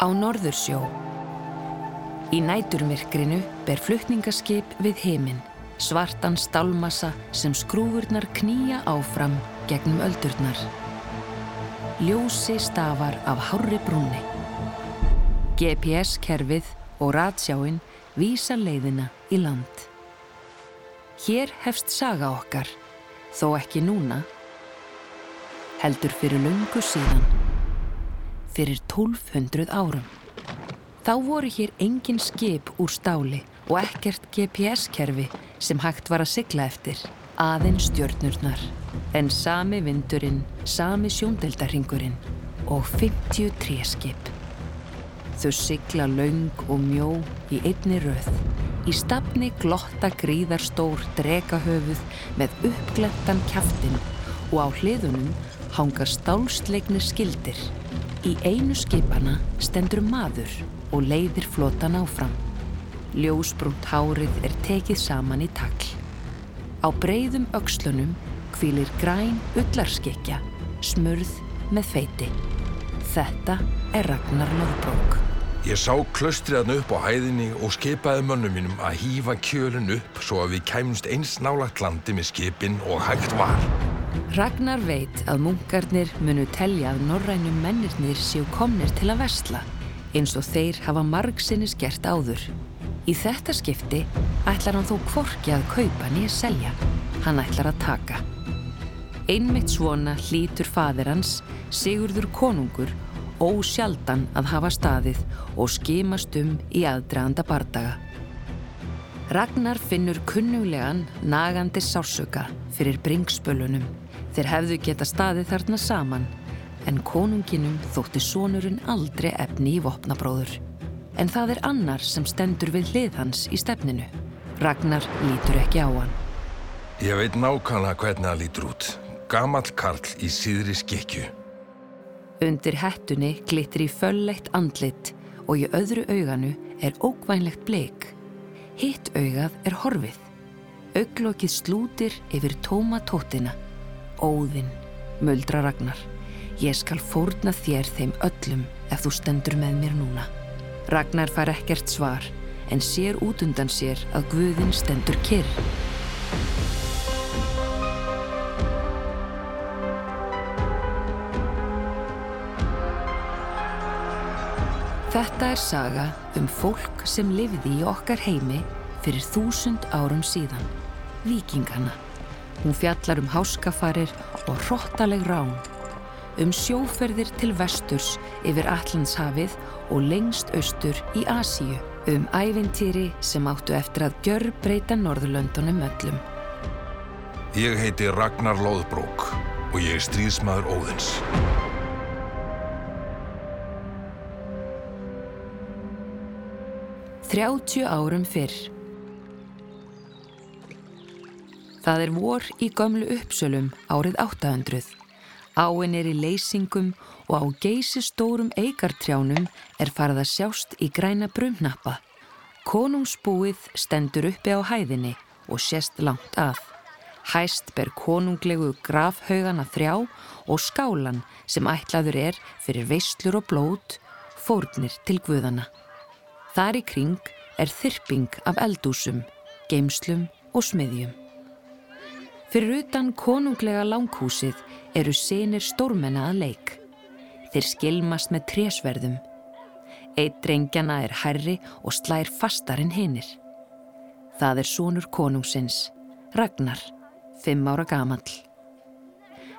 Á Norðursjó. Í næturmirkrinu ber flutningaskip við heiminn, svartan stálmassa sem skrúfurnar knýja áfram gegnum öldurnar. Ljósi stafar af hárri brúni. GPS-kerfið og ratsjáinn vísa leiðina í land. Hér hefst saga okkar, þó ekki núna, heldur fyrir lungu síðan, fyrir 1200 árum. Þá voru hér engin skip úr stáli og ekkert GPS-kerfi sem hægt var að sigla eftir, aðeins stjörnurnar, en sami vindurinn, sami sjóndeldarhingurinn og 50 tréskip. Þau sigla laung og mjó í einni röð Í stafni glotta gríðarstór dregahöfuð með uppglettan kæftin og á hliðunum hangar stálsleiknir skildir. Í einu skipana stendur maður og leiðir flotan áfram. Ljósbrúnt hárið er tekið saman í takl. Á breyðum aukslunum kvílir græn ullarskekja, smurð með feiti. Þetta er Ragnar Lóðbrók. Ég sá klaustriðan upp á hæðinni og skipaði mönnum mínum að hýfa kjölinn upp svo að við kæmumst eins nálagt landi með skipin og hægt var. Ragnar veit að munkarnir munu telja að norrænum mennirnir séu komnir til að vestla eins og þeir hafa margsinnis gert áður. Í þetta skipti ætlar hann þó kvorki að kaupa nýja selja. Hann ætlar að taka. Einmitt svona hlítur fadir hans, Sigurður konungur ósjaldan að hafa staðið og skimast um í aðdraðanda bardaga. Ragnar finnur kunnulegan nagandi sársöka fyrir bringspölunum. Þeir hefðu geta staðið þarna saman en konunginum þótti sonurinn aldrei efni í vopnabróður. En það er annar sem stendur við hlið hans í stefninu. Ragnar lítur ekki á hann. Ég veit nákvæmlega hvernig það lítur út. Gamall karl í síðri skikju. Undir hettunni glittir í fölleitt andlit og í öðru auganu er ókvænlegt bleik. Hitt augað er horfið. Auglokið slútir yfir tóma tóttina. Óðinn, muldra Ragnar. Ég skal fórna þér þeim öllum ef þú stendur með mér núna. Ragnar far ekkert svar en sér út undan sér að Guðinn stendur kyrr. Þetta er saga um fólk sem lifði í okkar heimi fyrir þúsund árum síðan, vikingana. Hún fjallar um háskafarir og hróttaleg rán, um sjóferðir til vesturs yfir Allandshafið og lengst austur í Asíu, um ævintýri sem áttu eftir að gjör breyta Norðurlöndunum öllum. Ég heiti Ragnar Lóðbrók og ég er stríðsmaður Óðins. 30 árum fyrr. Það er vor í gömlu uppsölum árið 800. Áinn er í leysingum og á geysi stórum eigartrjánum er farið að sjást í græna brumnappa. Konungsbúið stendur uppi á hæðinni og sést langt að. Hæst ber konunglegu grafhaugana þrjá og skálan sem ætlaður er fyrir veislur og blót, fórnir til guðana. Þar í kring er þyrping af eldúsum, geimslum og smiðjum. Fyrir utan konunglega langhúsið eru senir stórmenna að leik. Þeir skilmast með trésverðum. Eitt drengjana er herri og slær fastar en hinnir. Það er sónur konungsins, Ragnar, fimm ára gamall.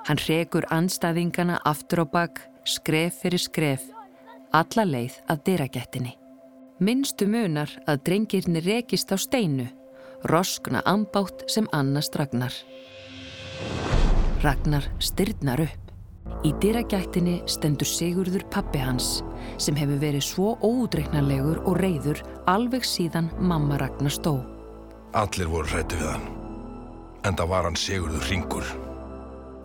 Hann rekur anstæðingana aftur á bakk, skref fyrir skref, alla leið að dyragettinni. Minnstu munar að drengirni rekist á steinu, roskna ambátt sem annast Ragnar. Ragnar styrnar upp. Í dyragættinni stendur Sigurður pappi hans sem hefur verið svo ódreiknarlegur og reyður alveg síðan mamma Ragnar stó. Allir voru hrættu við hann, en það var hann Sigurður ringur.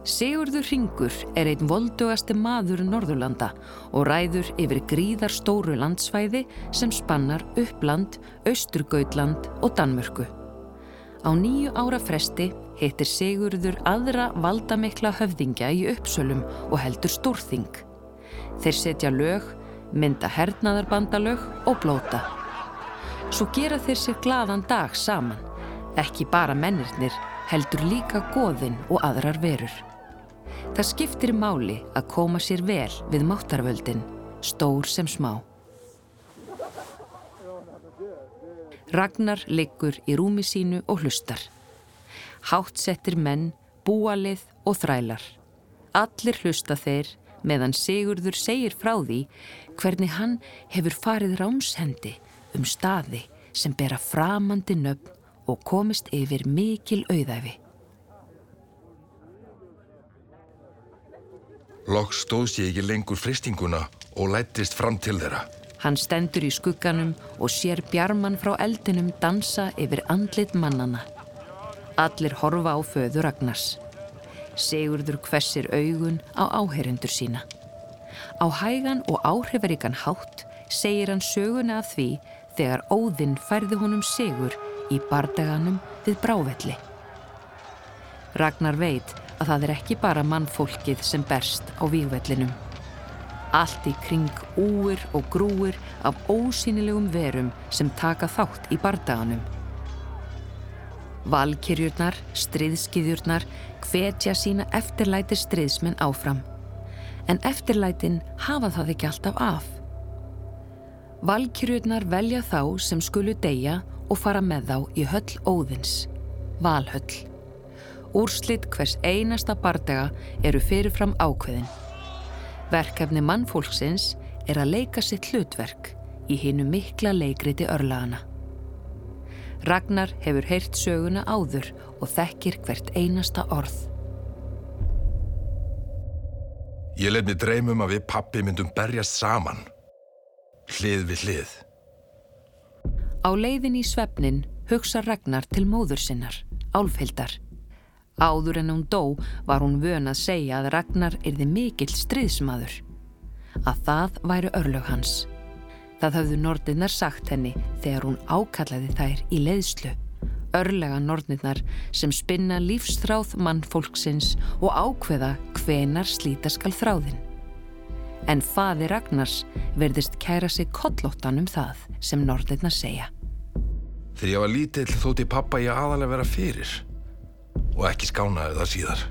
Sigurður Ringur er einn voldugasti maður Norðurlanda og ræður yfir gríðar stóru landsvæði sem spannar Uppland, Austurgautland og Danmörku. Á nýju ára fresti heitir Sigurður aðra valdamikla höfðingja í uppsölum og heldur stórþing. Þeir setja lög, mynda hernaðarbandalög og blóta. Svo gera þeir sér gladan dag saman, ekki bara mennirnir, heldur líka goðinn og aðrar verur. Það skiptir máli að koma sér vel við máttarvöldin, stór sem smá. Ragnar liggur í rúmi sínu og hlustar. Háttsettir menn, búalið og þrælar. Allir hlusta þeir meðan Sigurður segir frá því hvernig hann hefur farið rámshendi um staði sem bera framandi nöfn og komist yfir mikil auðæfi. Lokk stóðs ég ekki lengur fristinguna og lættist fram til þeirra. Hann stendur í skugganum og sér bjarman frá eldinum dansa yfir andlit mannana. Allir horfa á föðu Ragnars. Sigurður hvessir augun á áherendur sína. Á hægan og áhrifaríkan hátt segir hann söguna af því þegar óðinn færði honum sigur í bardaganum við brávelli. Ragnar veit að það er ekki bara mannfólkið sem berst á výgvellinum. Allt í kring úir og grúir af ósynilegum verum sem taka þátt í bardaganum. Valkyrjurnar, stríðskiðjurnar, hvetja sína eftirlæti stríðsmenn áfram. En eftirlætin hafa það ekki alltaf af. Valkyrjurnar velja þá sem skulu deyja og fara með þá í höll óðins, valhöll. Úrslitt hvers einasta bardega eru fyrirfram ákveðin. Verkefni mannfólksins er að leika sitt hlutverk í hinnu mikla leikriti örlagana. Ragnar hefur heyrt söguna áður og þekkir hvert einasta orð. Ég lef mér dreymum að við pappi myndum berjast saman. Hlið við hlið. Á leiðin í svefnin hugsa Ragnar til móður sinnar, Álfhildar. Áður en hún dó var hún vön að segja að Ragnar erði mikill stríðsmaður. Að það væri örlög hans. Það hafðu norðinnar sagt henni þegar hún ákallaði þær í leiðslu. Örlega norðinnar sem spinna lífsþráð mannfólksins og ákveða hvenar slíta skal þráðin. En faði Ragnars verðist kæra sig kollóttan um það sem norðinnar segja. Þegar ég var lítill þótti pappa ég aðalega vera fyrir og ekki skánaði það síðar.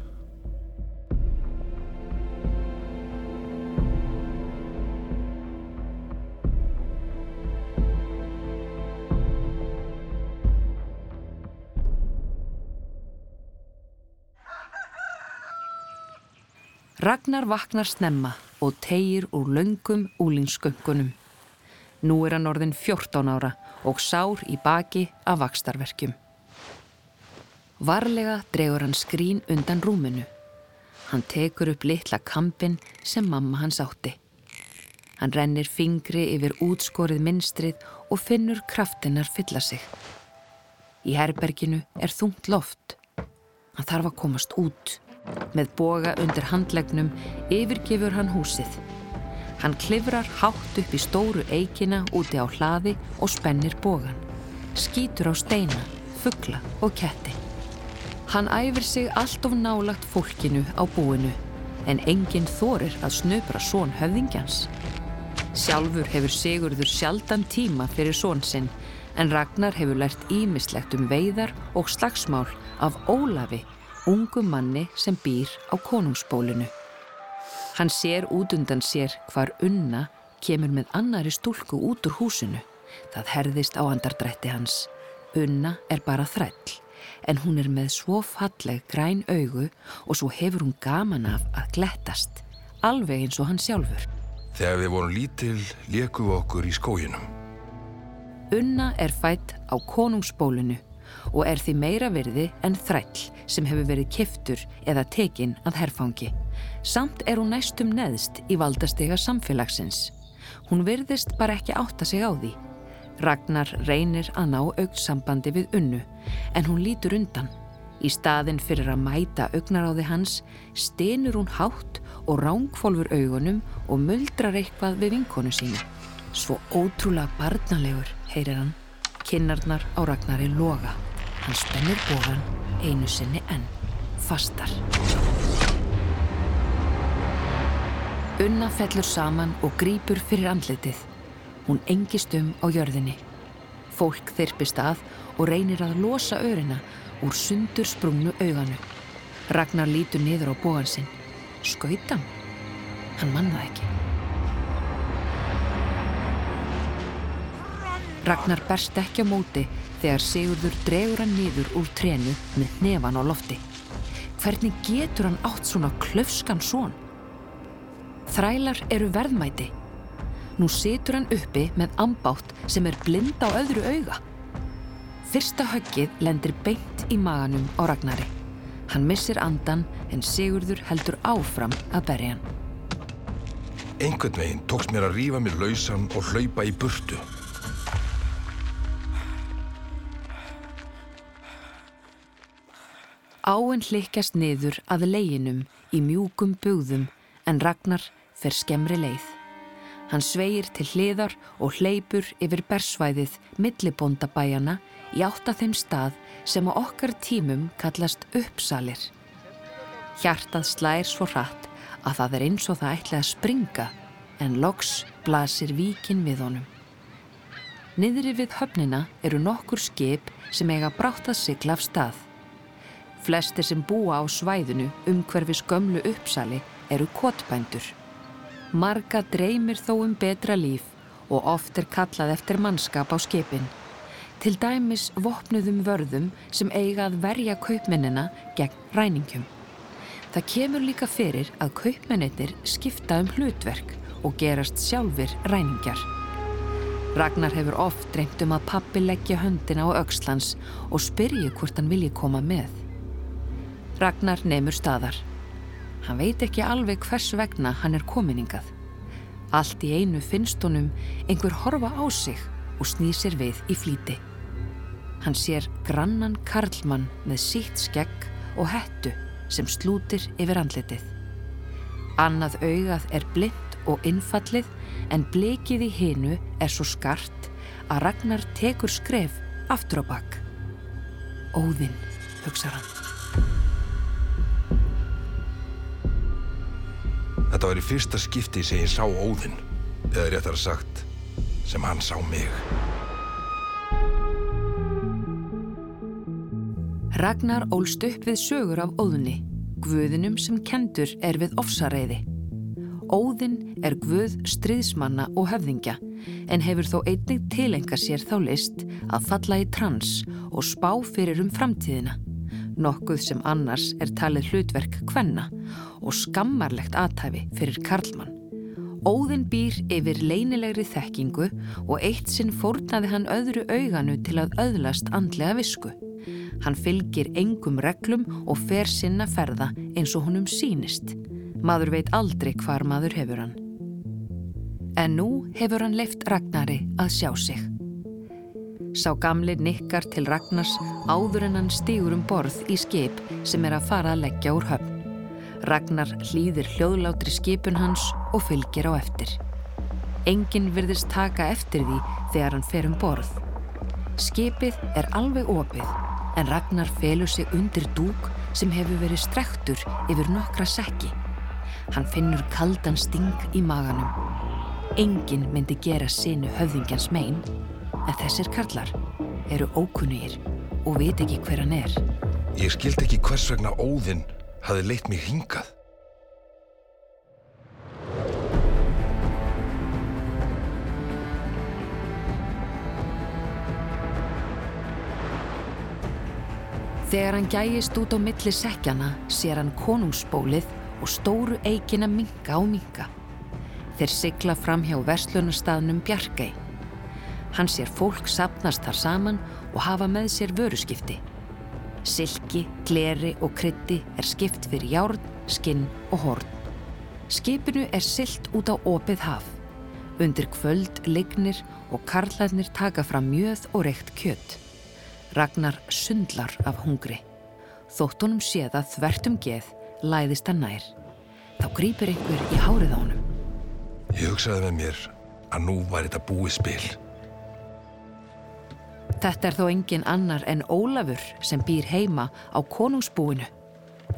Ragnar vaknar snemma og tegir úr laungum úlingsgöngunum. Nú er hann orðin 14 ára og sár í baki af vakstarverkjum. Varlega dregur hann skrín undan rúminu. Hann tekur upp litla kampin sem mamma hans átti. Hann rennir fingri yfir útskorið minstrið og finnur kraftinnar fylla sig. Í herberginu er þungt loft. Hann þarf að komast út. Með boga undir handlegnum yfirgefur hann húsið. Hann klifrar hátt upp í stóru eikina úti á hlaði og spennir bogan. Skítur á steina, fuggla og ketti. Hann æfir sig allt of nálagt fólkinu á búinu en enginn þorir að snöpra són höfðingjans. Sjálfur hefur Sigurður sjaldan tíma fyrir són sinn en Ragnar hefur lært ímislegt um veiðar og slagsmál af Ólafi ungu manni sem býr á konungsbólinu. Hann sér út undan sér hvar unna kemur með annari stúlku út úr húsinu. Það herðist á andardrætti hans. Unna er bara þræll, en hún er með svo falleg græn augu og svo hefur hún gaman af að glettast, alveg eins og hann sjálfur. Þegar við vorum lítil lekum við okkur í skóginum. Unna er fætt á konungsbólinu og er því meira virði en þræll sem hefur verið kiftur eða tekinn að herfangi. Samt er hún næstum neðst í valdastega samfélagsins. Hún virðist bara ekki átta sig á því. Ragnar reynir að ná augsambandi við unnu en hún lítur undan. Í staðin fyrir að mæta augnaráði hans stenur hún hátt og rángfólfur augunum og muldrar eitthvað við vinkonu sínu. Svo ótrúlega barnalegur, heyrir hann. Kinnarnar á Ragnari loga. Hann spennir bóðan einu sinni enn. Fastar. Unna fellur saman og grýpur fyrir andlitið. Hún engist um á jörðinni. Fólk þyrpist að og reynir að losa örina úr sundur sprungnu auganu. Ragnar lítur niður á bóan sinn. Skautam? Hann mannaði ekki. Ragnar berst ekki á móti þegar Sigurður dregur hann niður úr trénu með nefan á lofti. Hvernig getur hann átt svona klöfskan són? Þrælar eru verðmæti. Nú situr hann uppi með ambátt sem er blind á öðru auga. Fyrsta höggið lendir beint í maganum á Ragnari. Hann missir andan en Sigurður heldur áfram að berja hann. Einhvern veginn tókst mér að rífa mér lausan og hlaupa í burtu. Áinn hlikkjast niður að leginum í mjúkum bugðum en Ragnar fer skemmri leið. Hann sveigir til hliðar og hleypur yfir bersvæðið millibondabæjana í átt að þeim stað sem á okkar tímum kallast uppsalir. Hjartað slæðir svo hratt að það er eins og það ætla að springa en loks blasir víkin við honum. Niðri við höfnina eru nokkur skip sem eiga brátt að sigla af stað. Flestir sem búa á svæðinu umhverfis gömlu uppsali eru kotbændur. Marga dreymir þó um betra líf og oft er kallað eftir mannskap á skipin. Til dæmis vopnuðum vörðum sem eiga að verja kaupmennina gegn ræningjum. Það kemur líka fyrir að kaupmennitir skipta um hlutverk og gerast sjálfur ræningar. Ragnar hefur oft dreymt um að pappi leggja höndina á aukslans og spyrja hvort hann vilji koma með. Ragnar nefnur staðar. Hann veit ekki alveg hvers vegna hann er kominingað. Allt í einu finnst honum einhver horfa á sig og snýr sér við í flíti. Hann sér grannan karlmann með sítt skegg og hettu sem slútir yfir andlitið. Annað augað er blind og innfallið en blikið í hinu er svo skart að Ragnar tekur skref aftur á bakk. Óðinn, hugsa hann. Þetta var í fyrsta skipti sem ég sá Óðinn, eða réttar sagt, sem hann sá mig. Ragnar ólst upp við sögur af Óðunni, guðinum sem kendur er við ofsareiði. Óðinn er guð stríðsmanna og höfðingja, en hefur þó einnig tilenga sér þá list að falla í trans og spá fyrir um framtíðina nokkuð sem annars er talið hlutverk kvenna og skammarlegt aðtæfi fyrir Karlmann. Óðinn býr yfir leinilegri þekkingu og eitt sinn fórnaði hann öðru auganu til að öðlast andlega visku. Hann fylgir engum reglum og fer sinna ferða eins og honum sínist. Maður veit aldrei hvar maður hefur hann. En nú hefur hann leift Ragnari að sjá sig. Sá gamli nikkar til Ragnars áður en hann stýgur um borð í skip sem er að fara að leggja úr höfn. Ragnar hlýðir hljóðlátri skipun hans og fylgir á eftir. Engin virðist taka eftir því þegar hann fer um borð. Skipið er alveg opið en Ragnar felur sig undir dúk sem hefur verið strektur yfir nokkra sekki. Hann finnur kaldan sting í maganum. Engin myndi gera sinu höfðingjans megin en þessir karlar eru ókunnugir og veit ekki hver hann er. Ég skild ekki hvers vegna óðinn hafi leitt mig hingað. Þegar hann gægist út á milli sekjana sér hann konungsbólið og stóru eikina minga á minga. Þeir sigla fram hjá verslunarstaðnum Bjarkei Hann sér fólk sapnast þar saman og hafa með sér vöruskipti. Silki, gleri og krytti er skipt fyrir járn, skinn og horn. Skipinu er silt út á opið haf. Undir kvöld lignir og karlarnir taka fram mjöð og reykt kjött. Ragnar sundlar af hungri. Þóttunum séð að þvertum geð læðist hann nær. Þá grýpir einhver í hárið á honum. Ég hugsaði með mér að nú var þetta búið spil. Þetta er þó engin annar en Ólafur sem býr heima á konungsbúinu.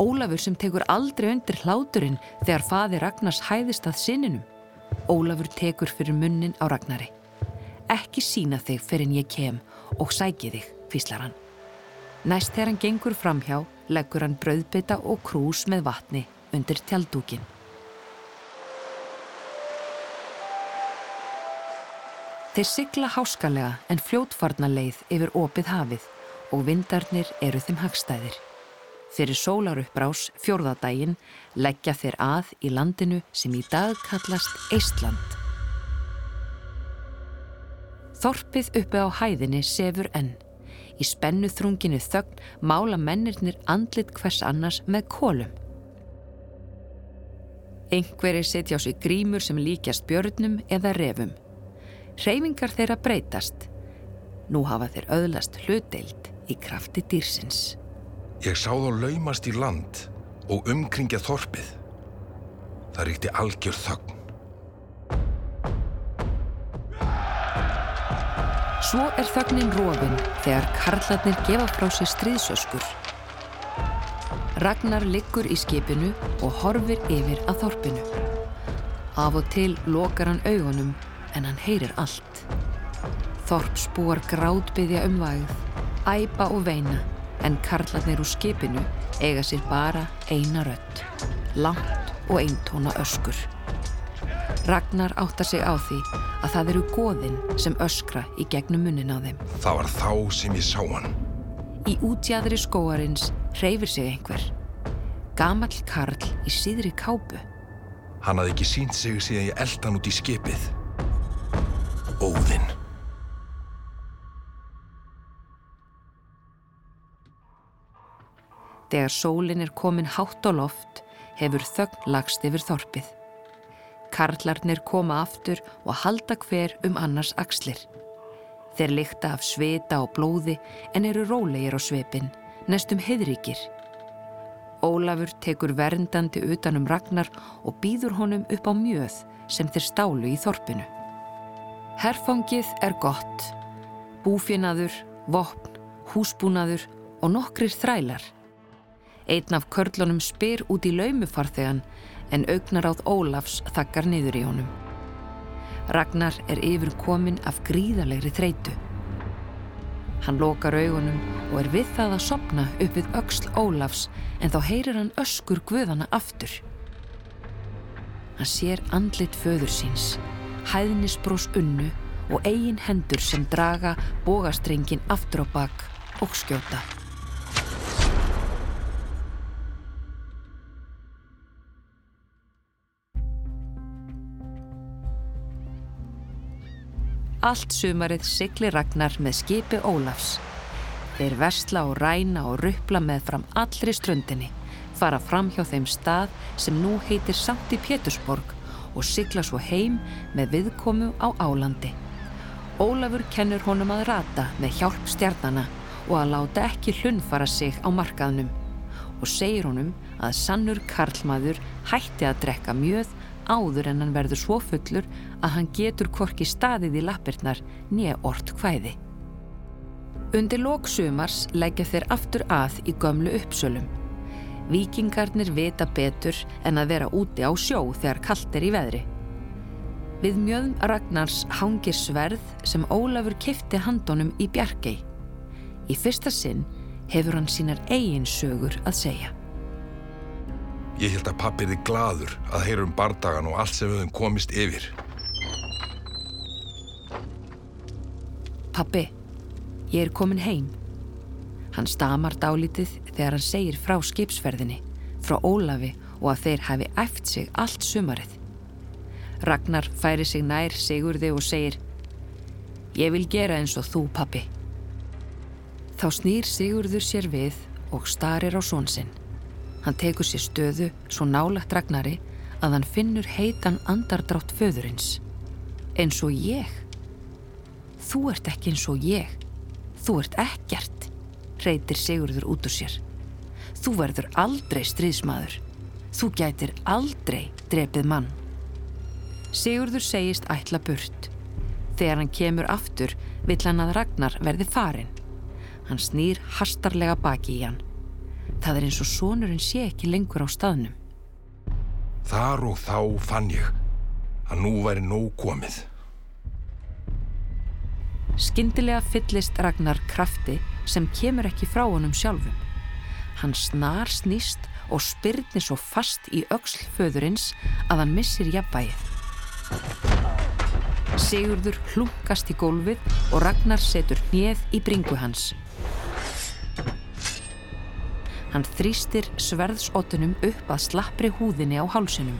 Ólafur sem tekur aldrei undir hláturinn þegar faði Ragnars hæðist að sinninum. Ólafur tekur fyrir munnin á Ragnari. Ekki sína þig fyrir en ég kem og sæki þig, físlar hann. Næst þegar hann gengur framhjá, leggur hann brauðbytta og krús með vatni undir tjaldúkin. Þeir sigla háskalega en fljótfarna leið yfir opið hafið og vindarnir eru þeim hagstæðir. Fyrir sólaruppbrás fjórðadaginn leggja þeir að í landinu sem í dag kallast Eistland. Þorpið uppi á hæðinni sefur enn. Í spennu þrunginu þögn mála mennirnir andlit hvers annars með kólum. Engveri setja á sig grímur sem líkjast björnum eða refum. Hreyfingar þeirra breytast. Nú hafa þeir öðlast hlutdeild í krafti dýrsins. Ég sá þá laumast í land og umkringja þorpið. Það ríkti algjör þögn. Svo er þögnin rofin þegar karlarnir gefa frá sér stríðsöskur. Ragnar liggur í skipinu og horfir yfir að þorpinu. Af og til lokar hann augunum en hann heyrir allt. Þorpsbúar grátbyðja umvægð, æpa og veina en karlarnir úr skipinu eiga sér bara eina rött, langt og eintóna öskur. Ragnar áttar sig á því að það eru goðin sem öskra í gegnum munnin á þeim. Það var þá sem ég sá hann. Í útjæðri skóarins hreyfir sig einhver. Gamall karl í síðri kápu. Hann hafði ekki sínt sig síðan ég eldan út í skipið. Óðinn. Þegar sólinn er komin hátt á loft hefur þögn lagst yfir þorpið. Karlarnir koma aftur og halda hver um annars axlir. Þeir lykta af svita og blóði en eru rólegir á svepin, nestum heðríkir. Ólafur tekur verndandi utanum Ragnar og býður honum upp á mjöð sem þeir stálu í þorpinu. Herfangið er gott. Búfinaður, vopn, húsbúnaður og nokkrir þrælar. Einn af körlunum spyr út í laumufarþegan en augnaráð Ólafs þakkar niður í honum. Ragnar er yfir komin af gríðalegri þreitu. Hann lokar augunum og er við það að sopna upp við auksl Ólafs en þá heyrir hann öskur guðana aftur. Hann sér andlit föður síns, hæðnisbrós unnu og eigin hendur sem draga bógastrengin aftur á bakk og skjóta. Allt sumarið sigli Ragnar með skipi Ólafs. Þeir versla og ræna og ruppla með fram allri ströndinni, fara fram hjá þeim stað sem nú heitir Sankti Pétursborg og sigla svo heim með viðkomu á Álandi. Ólafur kennur honum að rata með hjálp stjarnana og að láta ekki hlunfara sig á markaðnum og segir honum að sannur karlmaður hætti að drekka mjöð áður en hann verður svo fullur að hann getur korki staðið í lappirnar nýja ort hvæði. Undir lóksumars leggja þeir aftur að í gömlu uppsölum. Víkingarnir vita betur en að vera úti á sjó þegar kallt er í veðri. Við mjöðum Ragnars hangir sverð sem Ólafur kifti handónum í Bjarkei. Í fyrsta sinn hefur hann sínar eigin sögur að segja. Ég held að pappi er þið gladur að heyra um bardagan og allt sem við höfum komist yfir. Pappi, ég er komin heim. Hann stamar dálítið þegar hann segir frá skipsferðinni, frá Ólafi og að þeir hafi eft sig allt sumarið. Ragnar færi sig nær Sigurði og segir Ég vil gera eins og þú, pappi. Þá snýr Sigurður sér við og starir á svonsinn. Hann tekur sér stöðu svo nálagt Ragnari að hann finnur heitan andardrátt föðurins. Eins og ég. Þú ert ekki eins og ég. Þú ert ekkert, reytir Sigurður út úr sér. Þú verður aldrei stríðsmaður. Þú gætir aldrei drepið mann. Sigurður segist ætla burt. Þegar hann kemur aftur vill hann að Ragnar verði farin. Hann snýr hastarlega baki í hann. Það er eins og sonurinn sé ekki lengur á staðnum. Þar og þá fann ég að nú væri nóg komið. Skyndilega fyllist Ragnar krafti sem kemur ekki frá honum sjálfum. Hann snar snýst og spyrnir svo fast í öxlföðurins að hann missir jafnvægið. Sigurður hlunkast í gólfið og Ragnar setur hnið í bringu hans. Hann þrýstir sverðsóttunum upp að slappri húðinni á hálsunum.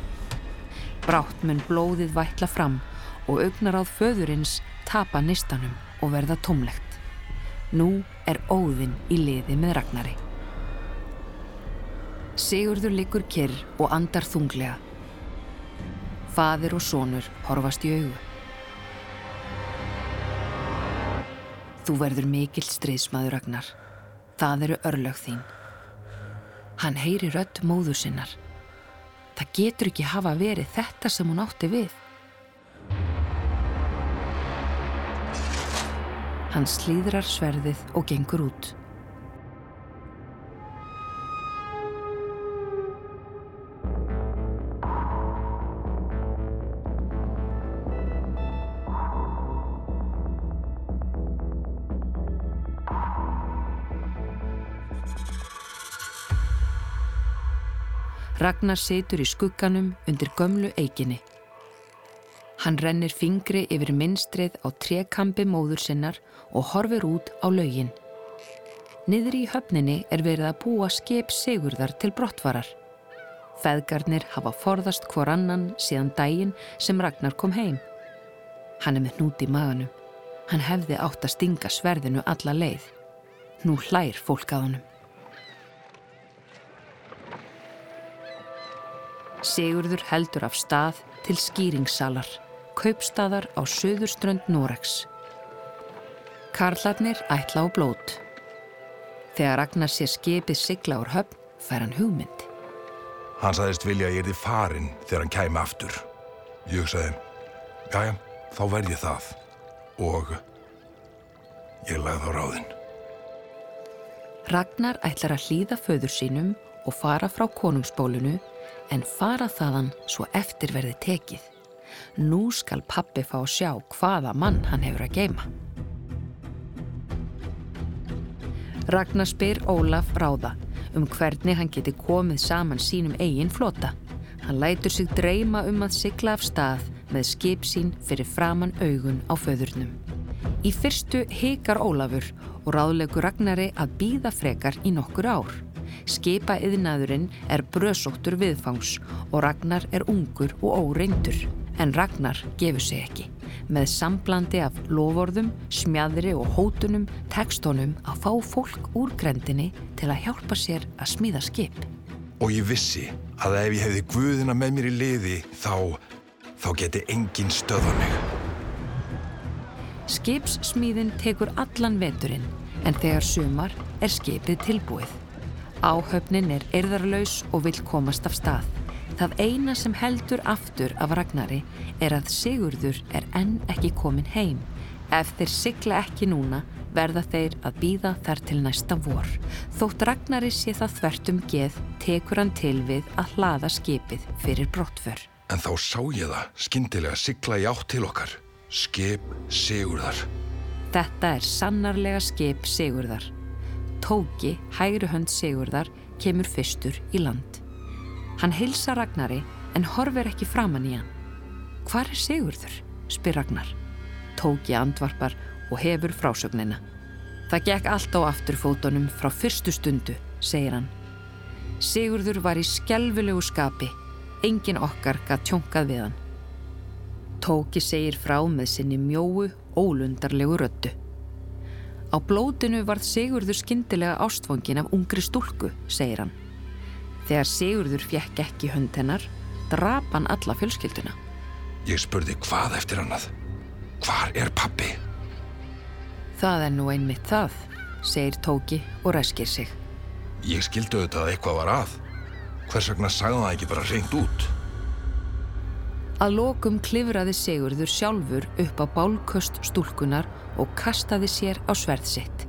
Brátt mun blóðið vætla fram og augnaráð föðurins tapa nistanum og verða tómlegt. Nú er óðinn í liði með Ragnari. Sigurður likur kyrr og andar þunglega. Fadir og sonur horfast í augu. Þú verður mikill stríðsmaður Ragnar. Það eru örlög þín. Hann heyri rött móður sinnar. Það getur ekki hafa verið þetta sem hún átti við. Hann slíðrar sverðið og gengur út. Ragnar situr í skugganum undir gömlu eiginni. Hann rennir fingri yfir minnstrið á trekampi móður sinnar og horfir út á laugin. Niður í höfninni er verið að búa skip sigurðar til brottvarar. Feðgarnir hafa forðast hvor annan síðan daginn sem Ragnar kom heim. Hann er með hnút í maganum. Hann hefði átt að stinga sverðinu alla leið. Nú hlær fólk að honum. Sigurður heldur af stað til skýringssalar, kaupstaðar á söðurströnd Norex. Karlarnir ætla á blót. Þegar Ragnar sé skipið sigla úr höfn, fær hann hugmynd. Hann sagðist vilja að ég erði farin þegar hann kæmi aftur. Ég hugsaði, jájá, þá verð ég það. Og ég lagði á ráðin. Ragnar ætlar að hlýða föður sínum og fara frá konungsbólunu en fara þaðan svo eftir verði tekið. Nú skal pappi fá að sjá hvaða mann hann hefur að geima. Ragnar spyr Ólaf ráða um hvernig hann geti komið saman sínum eigin flota. Hann lætur sig dreyma um að sigla af stað með skip sín fyrir framann augun á föðurnum. Í fyrstu hikar Ólafur og ráðlegu Ragnari að býða frekar í nokkur ár. Skipa yðnaðurinn er brösóttur viðfangs og Ragnar er ungur og óreindur. En Ragnar gefur sig ekki. Með samblandi af lovorðum, smjadri og hótunum tekst honum að fá fólk úr grendinni til að hjálpa sér að smíða skip. Og ég vissi að ef ég hefði guðina með mér í liði þá, þá geti engin stöða mig. Skipssmíðin tekur allan veturinn en þegar sumar er skipið tilbúið. Áhöfnin er erðarlaus og vil komast af stað. Það eina sem heldur aftur af Ragnari er að Sigurður er enn ekki komin heim. Ef þeir sigla ekki núna verða þeir að býða þar til næsta vor. Þótt Ragnari sé það þvertum geð tekur hann til við að hlaða skipið fyrir brottför. En þá sá ég það skindilega sigla í átt til okkar. Skip Sigurðar. Þetta er sannarlega skip Sigurðar. Tóki, hægri hönd Sigurðar, kemur fyrstur í land. Hann hilsa Ragnari en horfir ekki framann í hann. Hvar er Sigurður? spyr Ragnar. Tóki andvarpar og hefur frásögnina. Það gekk allt á afturfótonum frá fyrstu stundu, segir hann. Sigurður var í skjálfulegu skapi. Engin okkar gaf tjónkað við hann. Tóki segir frá með sinni mjóu, ólundarlegu röttu. Á blótinu varð Sigurður skindilega ástfangin af ungri stúlku, segir hann. Þegar Sigurður fjekk ekki hönd hennar, drap hann alla fjölskylduna. Ég spurði hvað eftir hannað. Hvar er pappi? Það er nú einmitt það, segir Tóki og ræskir sig. Ég skildu auðvitað að eitthvað var að. Hvers vegna sagði það ekki bara reynd út? Að lokum klifraði Sigurður sjálfur upp á bálköst stúlkunar og kastaði sér á sverð sitt.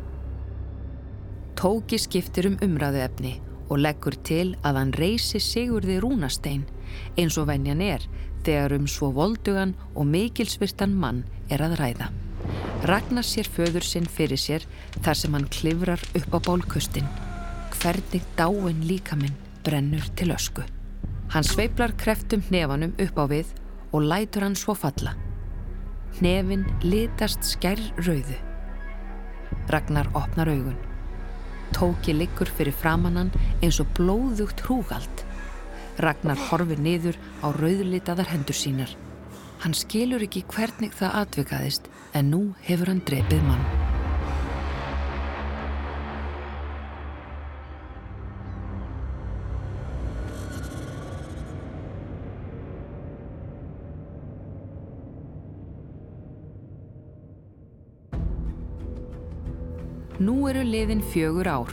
Tóki skiptir um umræðu efni og leggur til að hann reysi Sigurði Rúnastein eins og venjan er þegar um svo voldugan og mikilsvirtan mann er að ræða. Ragnar sér föður sinn fyrir sér þar sem hann klifrar upp á bólkustin. Hvernig dáin líkaminn brennur til ösku. Hann sveiplar kreftum hnefanum upp á við og lætur hann svo falla. Hnefin litast skær rauðu. Ragnar opnar augun. Tóki liggur fyrir framannan eins og blóðugt hrúgald. Ragnar horfir niður á rauðlitaðar hendur sínar. Hann skilur ekki hvernig það atvikaðist en nú hefur hann drepið mann. Nú eru liðin fjögur ár.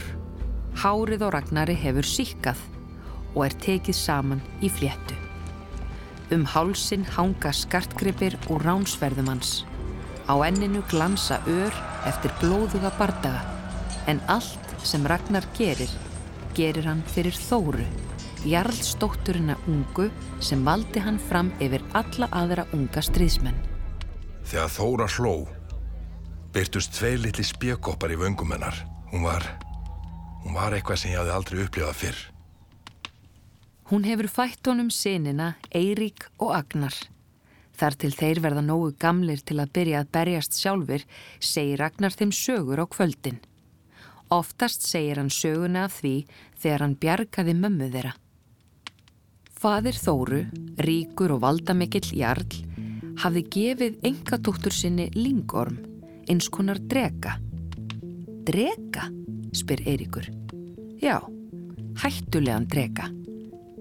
Hárið á Ragnari hefur síkkað og er tekið saman í fléttu. Um hálsin hanga skartgripir úr ránsverðumanns. Á enninu glansa ör eftir blóðuga bardaga. En allt sem Ragnar gerir, gerir hann fyrir Þóru, jarlstótturina ungu sem valdi hann fram yfir alla aðra unga stríðsmenn. Þegar Þóra hló, byrtust tvei litli spjökoppar í vöngum hennar. Hún var, hún var eitthvað sem ég hafði aldrei upplifað fyrr. Hún hefur fætt honum sinina Eirík og Agnar. Þar til þeir verða nógu gamlir til að byrja að berjast sjálfur, segir Agnar þeim sögur á kvöldin. Oftast segir hann söguna af því þegar hann bjargaði mömmu þeirra. Fadir Þóru, ríkur og valdamikill jarl, hafði gefið engadóttur sinni lingorm, eins konar drega. Drega? spyr Eiríkur. Já, hættulegan drega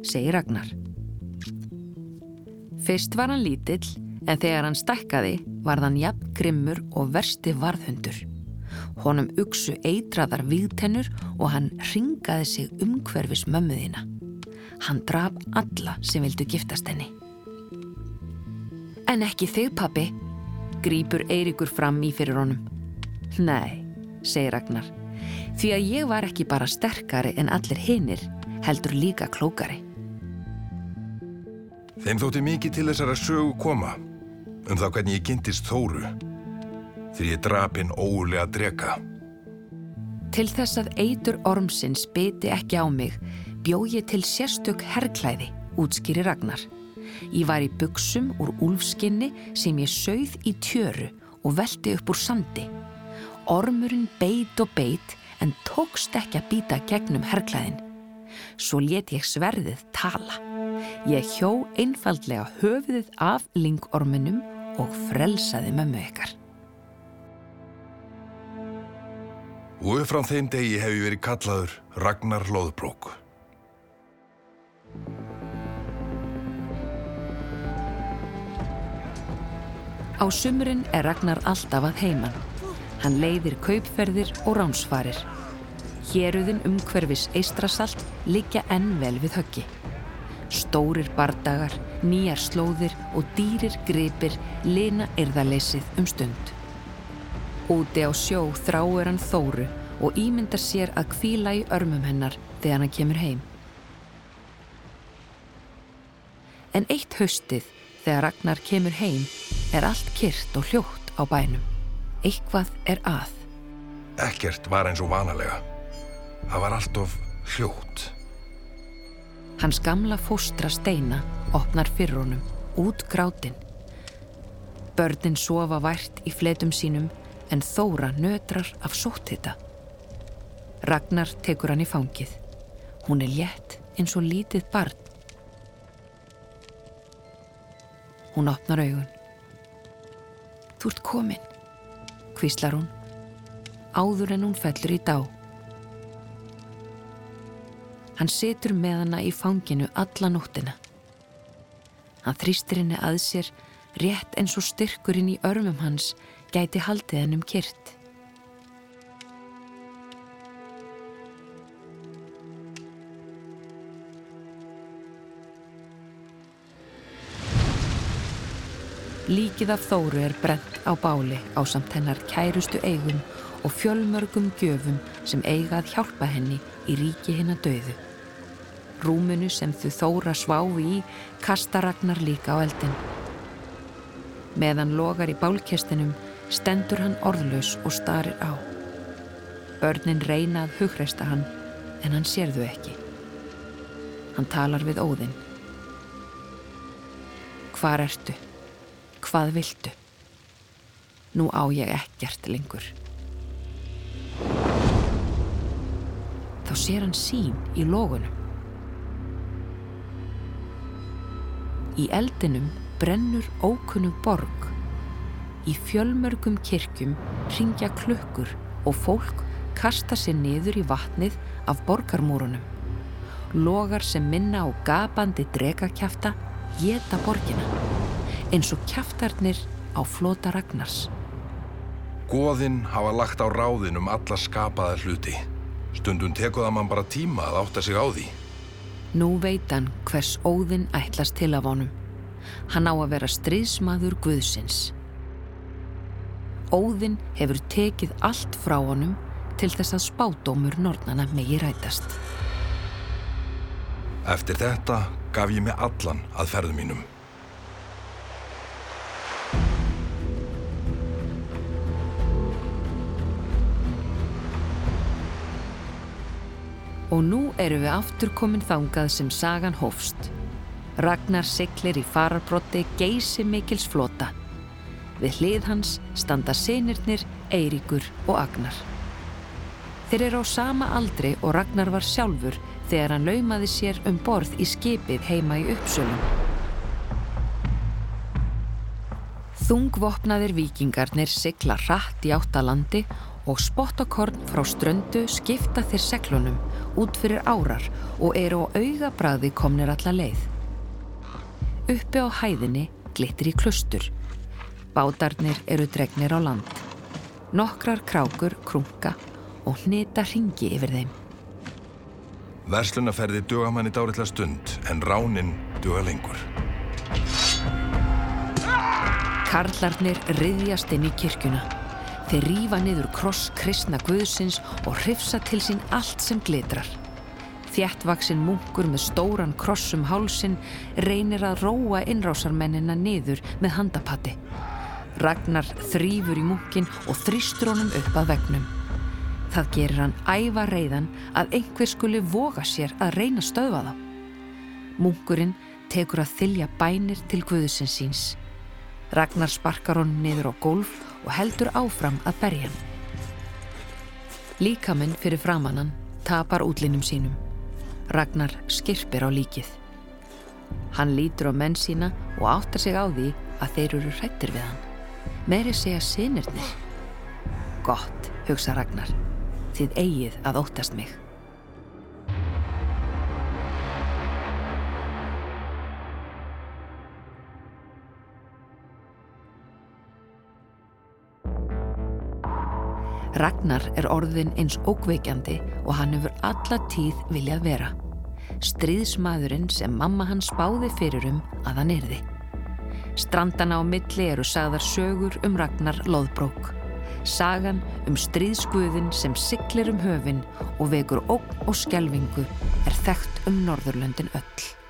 segir Ragnar. Fyrst var hann lítill en þegar hann stækkaði var hann jafn grimmur og versti varðhundur. Honum uksu eitraðar vígtennur og hann ringaði sig umhverfis mömmuðina. Hann draf alla sem vildu giftast henni. En ekki þig pappi, grýpur Eirikur fram í fyrir honum. Nei, segir Ragnar, því að ég var ekki bara sterkari en allir hinnir, heldur líka klókari. Þeim þótti mikið til þessara sögu koma um þá hvernig ég kynntist Þóru því ég drapinn óulega drega. Til þess að eitur ormsins beti ekki á mig bjó ég til sérstök herrklæði, útskýri Ragnar. Ég var í buksum úr úlfskinni sem ég sögð í tjöru og veldi upp úr sandi. Ormurinn beit og beit en tókst ekki að býta gegnum herrklæðin. Svo let ég sverðið tala. Ég hjó einfaldlega höfuðið af lingorminum og frelsaði mömmu ykkar. Og upp frá þeim degi hef ég verið kallaður Ragnar Lóðbrók. Á sumurinn er Ragnar alltaf að heiman. Hann leiðir kaupferðir og ránsfarir. Héruðin umhverfis eistrasalt liggja enn vel við höggi. Stórir bardagar, nýjar slóðir og dýrir gripir lina erðaleysið um stund. Úti á sjó þráir hann þóru og ímyndar sér að kvíla í örmum hennar þegar hann kemur heim. En eitt haustið þegar Ragnar kemur heim er allt kyrt og hljótt á bænum. Eitthvað er að. Ekkert var eins og vanalega. Það var allt of hljótt. Hans gamla fóstra steina opnar fyrir honum, út grátin. Börnin sofa vært í fletum sínum en Þóra nötrar af sóttita. Ragnar tekur hann í fangið. Hún er létt eins og lítið barn. Hún opnar augun. Þú ert komin, hvíslar hún, áður en hún fellur í dá. Hann setur með hana í fanginu alla nóttina. Hann þrýstir henni að sér rétt eins og styrkurinn í örmum hans gæti haldið hennum kyrt. Líkið af Þóru er brent á báli á samt hennar kærustu eigum og fjölmörgum gjöfum sem eiga að hjálpa henni í ríki hinn að döðu. Rúmunu sem þau þóra sváfi í kasta Ragnar líka á eldin. Meðan logar í bálkestinum stendur hann orðlaus og starir á. Börnin reyna að hugreista hann en hann sér þau ekki. Hann talar við óðinn. Hvar ertu? Hvað viltu? Nú á ég ekkert lengur. Þá sér hann sín í logunum. Í eldinum brennur ókunnug borg. Í fjölmörgum kirkjum ringja klukkur og fólk kasta sér niður í vatnið af borgarmúrunum. Logar sem minna á gapandi dregakjafta geta borgina eins og kjaftarnir á flota Ragnars. Góðinn hafa lagt á ráðin um alla skapaða hluti. Stundum tekuða mann bara tíma að átta sig á því. Nú veit hann hvers óðinn ætlast til af honum. Hann á að vera stríðsmaður Guðsins. Óðinn hefur tekið allt frá honum til þess að spádómur nornana megi rætast. Eftir þetta gaf ég mig allan að ferðu mínum. Og nú eru við aftur komin þangað sem sagan hófst. Ragnar siglir í fararbrotti geysi mikils flota. Við hlið hans standa sinirnir Eiríkur og Agnar. Þeir eru á sama aldri og Ragnar var sjálfur þegar hann laumaði sér um borð í skipið heima í uppsölum. Þungvopnaðir vikingarnir sigla rætt í áttalandi og spottakorn frá ströndu skipta þeir seglunum út fyrir árar og eru á augabræði komnir alla leið. Uppi á hæðinni glittir í klustur. Bátarnir eru dregnir á land. Nokkrar krákur krunga og hnita ringi yfir þeim. Verslunarferði duga manni dáritla stund en ránin duga lengur. Karlarnir riðjast inn í kirkuna. Þeir rýfa niður kross kristna guðsins og hrifsa til sín allt sem glitrar. Þjættvaksinn munkur með stóran krossum hálsin reynir að róa innrásarmennina niður með handapatti. Ragnar þrýfur í munkin og þrýstur honum upp að vegnum. Það gerir hann æfa reyðan að einhver skuli voga sér að reyna stöðva þá. Munkurinn tekur að þylja bænir til guðsins síns. Ragnar sparkar honum niður á gólf og heldur áfram að berja hann. Líkaminn fyrir framannan tapar útlinum sínum. Ragnar skirpir á líkið. Hann lítur á menn sína og áttar sig á því að þeir eru hrættir við hann. Meiri segja sinirnir. Gott, hugsa Ragnar. Þið eigið að óttast mig. Ragnar er orðin eins ókveikjandi og hann hefur alla tíð viljað vera. Stríðsmaðurinn sem mamma hann spáði fyrir um að hann erði. Strandana á milli eru sagðar sögur um Ragnar loðbrók. Sagan um stríðsguðin sem siglir um höfin og vekur ógn og skjelvingu er þekkt um Norðurlöndin öll.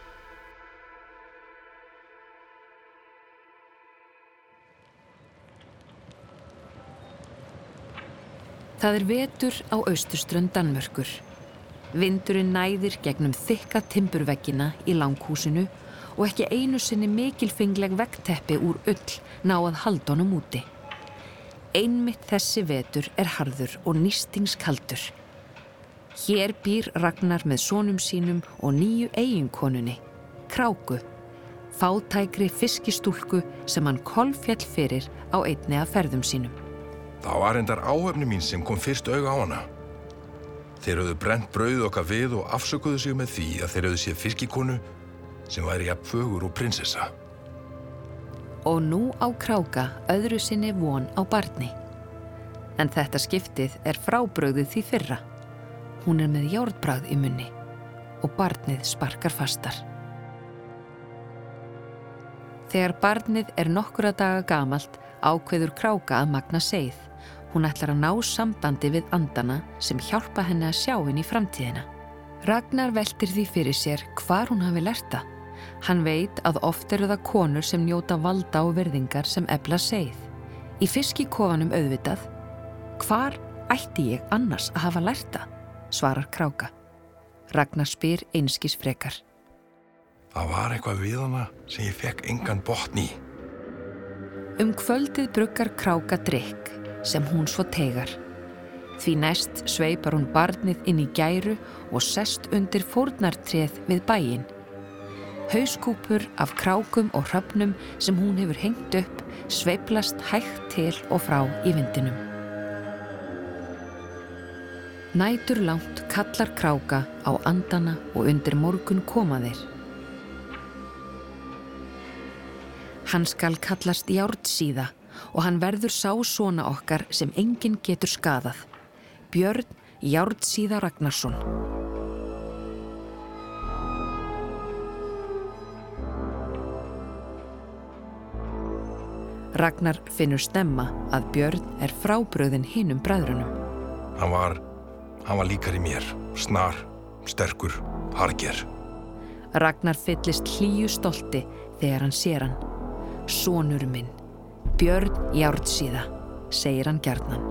Það er vetur á austurströnd Danmörkur. Vindurinn næðir gegnum þykka timburveggina í langhúsinu og ekki einu sinni mikilfingleg vegteppi úr ull náað haldunum úti. Einmitt þessi vetur er harður og nýstingskaldur. Hér býr Ragnar með sónum sínum og nýju eiginkonunni, Kráku, fátækri fiskistúlku sem hann kolfjall fyrir á einni af ferðum sínum. Það var endar áhefni mín sem kom fyrst auga á hana. Þeir höfðu brent brauð okkar við og afsökuðu sig með því að þeir höfðu séð fiskikonu sem væri jafn fögur og prinsessa. Og nú á kráka öðru sinni von á barni. En þetta skiptið er frábröðið því fyrra. Hún er með járbrað í munni og barnið sparkar fastar. Þegar barnið er nokkura daga gamalt ákveður kráka að magna seið. Hún ætlar að ná sambandi við andana sem hjálpa henni að sjá henni í framtíðina. Ragnar veltir því fyrir sér hvar hún hafi lerta. Hann veit að oft eru það konur sem njóta valda og verðingar sem ebla segið. Í fiskikofanum auðvitað, hvar ætti ég annars að hafa lerta, svarar Kráka. Ragnar spyr einskis frekar. Það var eitthvað við hana sem ég fekk engan botn í. Um kvöldið bruggar Kráka drikk sem hún svo tegar. Því næst sveipar hún barnið inn í gæru og sest undir fórnartreð við bæin. Hauskúpur af krákum og hröfnum sem hún hefur hengt upp sveiplast hægt til og frá í vindinum. Nætur langt kallar kráka á andana og undir morgun koma þeir. Hann skal kallast Járdsíða og hann verður sá svona okkar sem enginn getur skadað. Björn Járdsíða Ragnarsson. Ragnar finnur stemma að Björn er frábröðin hinnum bræðrunum. Hann var, hann var líkar í mér, snar, sterkur, harger. Ragnar fyllist hlýju stolti þegar hann sér hann. Sónur minn, Björn Járdsíða, segir hann gerðnan.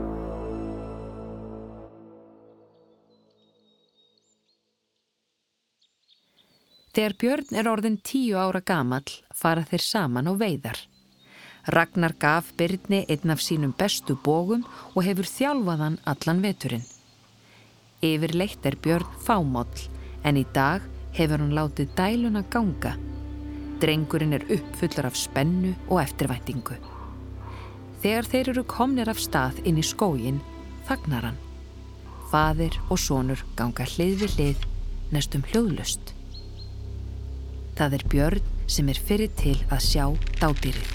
Þegar Björn er orðin tíu ára gamall fara þeir saman á veiðar. Ragnar gaf Byrni einn af sínum bestu bógum og hefur þjálfaðan allan veturinn. Yfirleitt er Björn fámáll en í dag hefur hann látið dæluna ganga. Drengurinn er uppfullur af spennu og eftirvæntingu. Þegar þeir eru komnir af stað inn í skógin, fagnar hann. Fadir og sonur ganga hlið við hlið, nestum hljóðlust. Það er Björn sem er fyrir til að sjá dádýrið.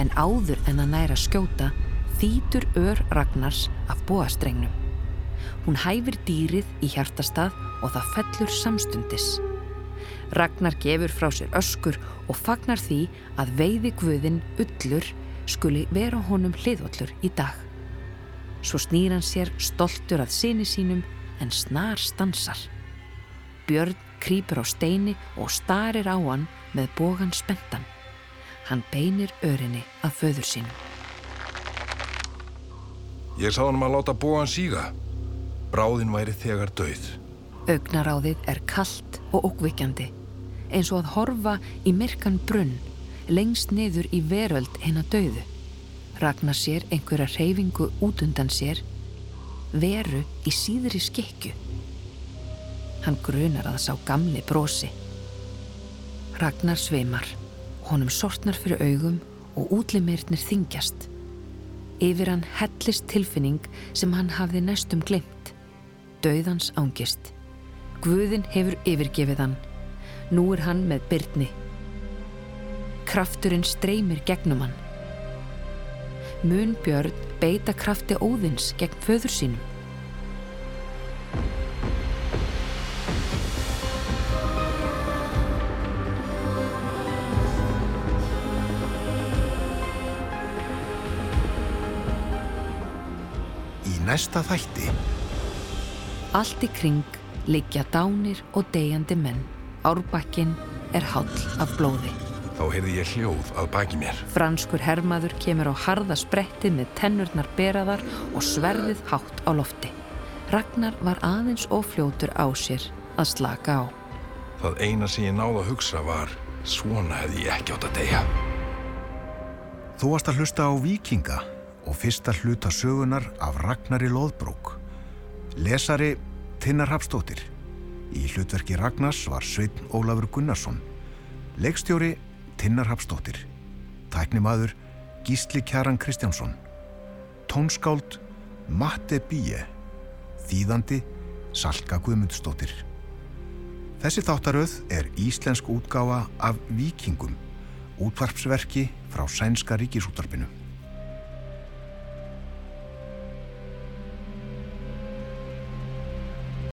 En áður en að næra skjóta þýtur ör Ragnars af bóastrengnum. Hún hæfir dýrið í hjartastað og það fellur samstundis. Ragnar gefur frá sér öskur og fagnar því að veiði guðin ullur skuli vera honum hliðvallur í dag. Svo snýr hann sér stoltur að sinni sínum en snar stansar. Björn krýpur á steini og starir á hann með bógan spentan. Hann beinir örinni að föður sínum. Ég sá hann að láta bógan síga. Bráðin væri þegar döið. Augnaráðið er kallt og ókvikjandi, eins og að horfa í myrkan brunn, lengst niður í veröld hennar döðu. Ragnar sér einhverja reyfingu út undan sér, veru í síðri skekju. Hann grunar að sá gamli brosi. Ragnar sveimar, honum sortnar fyrir augum og útlimirnir þingjast. Yfir hann hellist tilfinning sem hann hafði næstum glimt. Dauðans ángist. Guðin hefur yfirgefið hann. Nú er hann með byrni. Krafturinn streymir gegnum hann. Mun Björn beita krafti óðins gegn föður sínum. Í næsta þætti Allt í kring liggja dánir og deyjandi menn. Árbakkin er hall af blóði. þá heyrði ég hljóð að baki mér. Franskur hermaður kemur á harða spretti með tennurnar beraðar og sverðið hátt á lofti. Ragnar var aðeins og fljótur á sér að slaka á. Það eina sem ég náði að hugsa var svona hefði ég ekki átt að deyja. Þú varst að hlusta á Víkinga og fyrsta hluta sögunar af Ragnari Lóðbrók. Lesari Tinnar Hapstóttir. Í hlutverki Ragnars var Sveinn Ólafur Gunnarsson. Leikstjóri Tinnar Hapstóttir. Tæknimaður Gísli Kjaran Kristjánsson. Tónskáld Matte Bíje. Þýðandi Salka Guðmundsdóttir. Þessi þáttaröð er íslensk útgáfa af Víkingum, útvarpsverki frá Sænska ríkisútarpinu.